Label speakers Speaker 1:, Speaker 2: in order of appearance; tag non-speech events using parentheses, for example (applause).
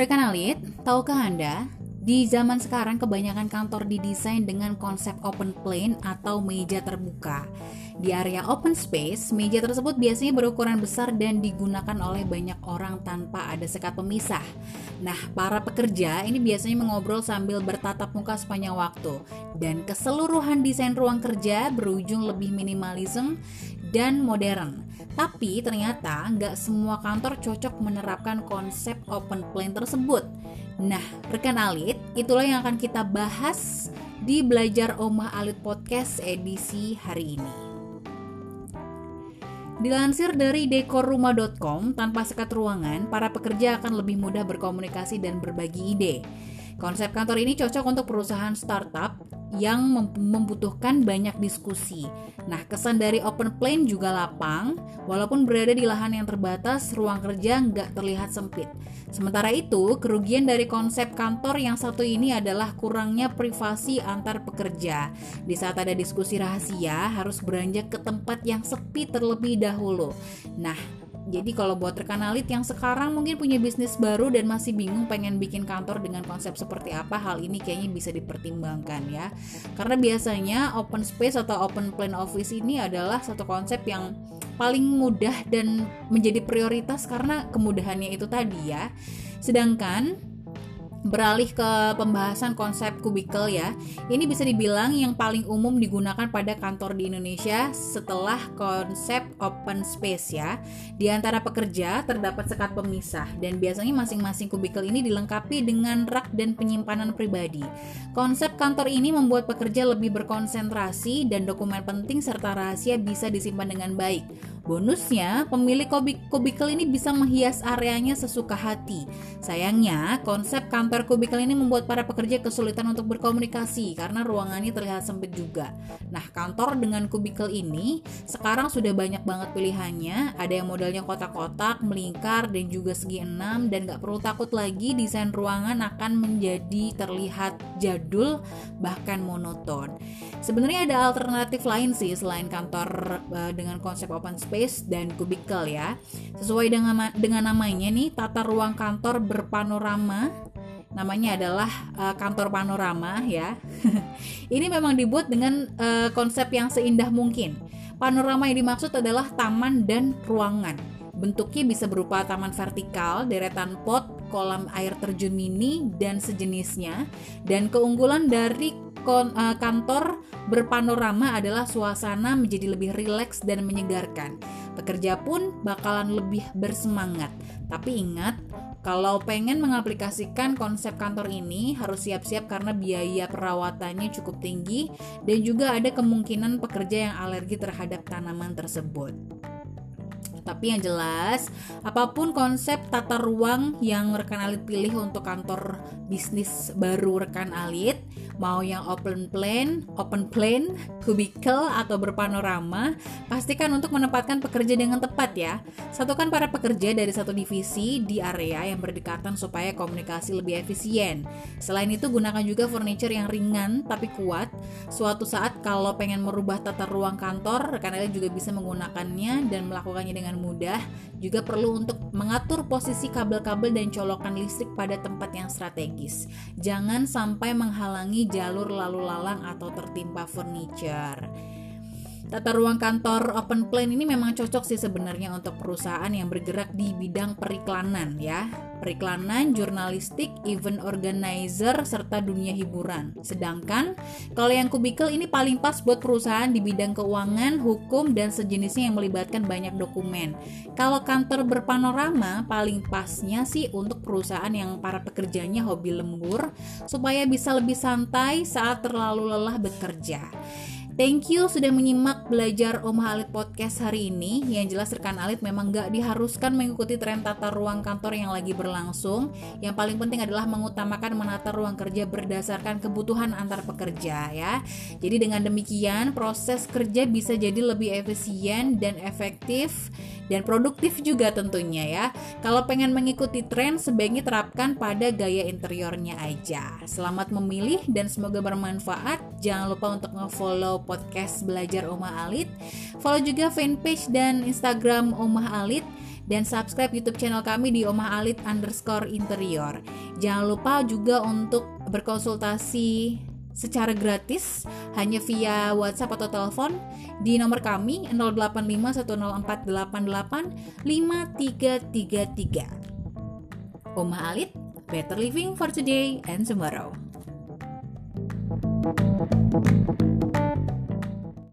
Speaker 1: Rekan Alit, tahukah Anda, di zaman sekarang kebanyakan kantor didesain dengan konsep open plan atau meja terbuka. Di area open space, meja tersebut biasanya berukuran besar dan digunakan oleh banyak orang tanpa ada sekat pemisah. Nah, para pekerja ini biasanya mengobrol sambil bertatap muka sepanjang waktu. Dan keseluruhan desain ruang kerja berujung lebih minimalism dan modern. Tapi ternyata nggak semua kantor cocok menerapkan konsep open plan tersebut. Nah, rekan Alit, itulah yang akan kita bahas di Belajar Omah Alit Podcast edisi hari ini. Dilansir dari dekorrumah.com, tanpa sekat ruangan, para pekerja akan lebih mudah berkomunikasi dan berbagi ide. Konsep kantor ini cocok untuk perusahaan startup yang membutuhkan banyak diskusi. Nah, kesan dari open plan juga lapang, walaupun berada di lahan yang terbatas, ruang kerja nggak terlihat sempit. Sementara itu, kerugian dari konsep kantor yang satu ini adalah kurangnya privasi antar pekerja. Di saat ada diskusi rahasia, harus beranjak ke tempat yang sepi terlebih dahulu. Nah, jadi kalau buat rekan alit yang sekarang mungkin punya bisnis baru dan masih bingung pengen bikin kantor dengan konsep seperti apa, hal ini kayaknya bisa dipertimbangkan ya. Karena biasanya open space atau open plan office ini adalah satu konsep yang paling mudah dan menjadi prioritas karena kemudahannya itu tadi ya. Sedangkan Beralih ke pembahasan konsep kubikel ya. Ini bisa dibilang yang paling umum digunakan pada kantor di Indonesia setelah konsep open space ya. Di antara pekerja terdapat sekat pemisah dan biasanya masing-masing kubikel ini dilengkapi dengan rak dan penyimpanan pribadi. Konsep kantor ini membuat pekerja lebih berkonsentrasi dan dokumen penting serta rahasia bisa disimpan dengan baik. Bonusnya, pemilik kubikel ini bisa menghias areanya sesuka hati. Sayangnya, konsep kantor kubikel ini membuat para pekerja kesulitan untuk berkomunikasi karena ruangannya terlihat sempit juga. Nah, kantor dengan kubikel ini sekarang sudah banyak banget pilihannya. Ada yang modelnya kotak-kotak, melingkar, dan juga segi enam, dan gak perlu takut lagi desain ruangan akan menjadi terlihat jadul bahkan monoton. Sebenarnya ada alternatif lain sih selain kantor uh, dengan konsep open space dan kubikel ya. Sesuai dengan dengan namanya nih, tata ruang kantor berpanorama namanya adalah uh, kantor panorama ya. (laughs) Ini memang dibuat dengan uh, konsep yang seindah mungkin. Panorama yang dimaksud adalah taman dan ruangan. Bentuknya bisa berupa taman vertikal, deretan pot, kolam air terjun mini, dan sejenisnya. Dan keunggulan dari kon, uh, kantor berpanorama adalah suasana menjadi lebih rileks dan menyegarkan. Pekerja pun bakalan lebih bersemangat. Tapi ingat, kalau pengen mengaplikasikan konsep kantor ini harus siap-siap karena biaya perawatannya cukup tinggi dan juga ada kemungkinan pekerja yang alergi terhadap tanaman tersebut. Tapi yang jelas, apa pun konsep tata ruang yang rekan Alit pilih untuk kantor bisnis baru rekan Alit, mau yang open plan, open plan, cubicle atau berpanorama, pastikan untuk menempatkan pekerja dengan tepat ya. Satukan para pekerja dari satu divisi di area yang berdekatan supaya komunikasi lebih efisien. Selain itu gunakan juga furniture yang ringan tapi kuat. Suatu saat kalau pengen merubah tata ruang kantor, rekan Alit juga bisa menggunakannya dan melakukannya dengan mudah, juga perlu untuk mengatur posisi kabel-kabel dan colokan listrik pada tempat yang strategis. Jangan sampai menghalangi jalur lalu lalang atau tertimpa furniture. Tata ruang kantor open plan ini memang cocok sih sebenarnya untuk perusahaan yang bergerak di bidang periklanan ya. Periklanan, jurnalistik, event organizer, serta dunia hiburan. Sedangkan kalau yang kubikel ini paling pas buat perusahaan di bidang keuangan, hukum, dan sejenisnya yang melibatkan banyak dokumen. Kalau kantor berpanorama paling pasnya sih untuk perusahaan yang para pekerjanya hobi lembur supaya bisa lebih santai saat terlalu lelah bekerja. Thank you sudah menyimak belajar Om Alit Podcast hari ini. Yang jelas rekan Alit memang gak diharuskan mengikuti tren tata ruang kantor yang lagi berlangsung. Yang paling penting adalah mengutamakan menata ruang kerja berdasarkan kebutuhan antar pekerja ya. Jadi dengan demikian proses kerja bisa jadi lebih efisien dan efektif dan produktif juga tentunya ya. Kalau pengen mengikuti tren sebaiknya terapkan pada gaya interiornya aja. Selamat memilih dan semoga bermanfaat. Jangan lupa untuk nge-follow podcast Belajar Omah Alit. Follow juga fanpage dan Instagram Omah Alit dan subscribe YouTube channel kami di Omah Alit underscore interior. Jangan lupa juga untuk berkonsultasi secara gratis hanya via WhatsApp atau telepon di nomor kami 085104885333. Omah Alit, better living for today and tomorrow.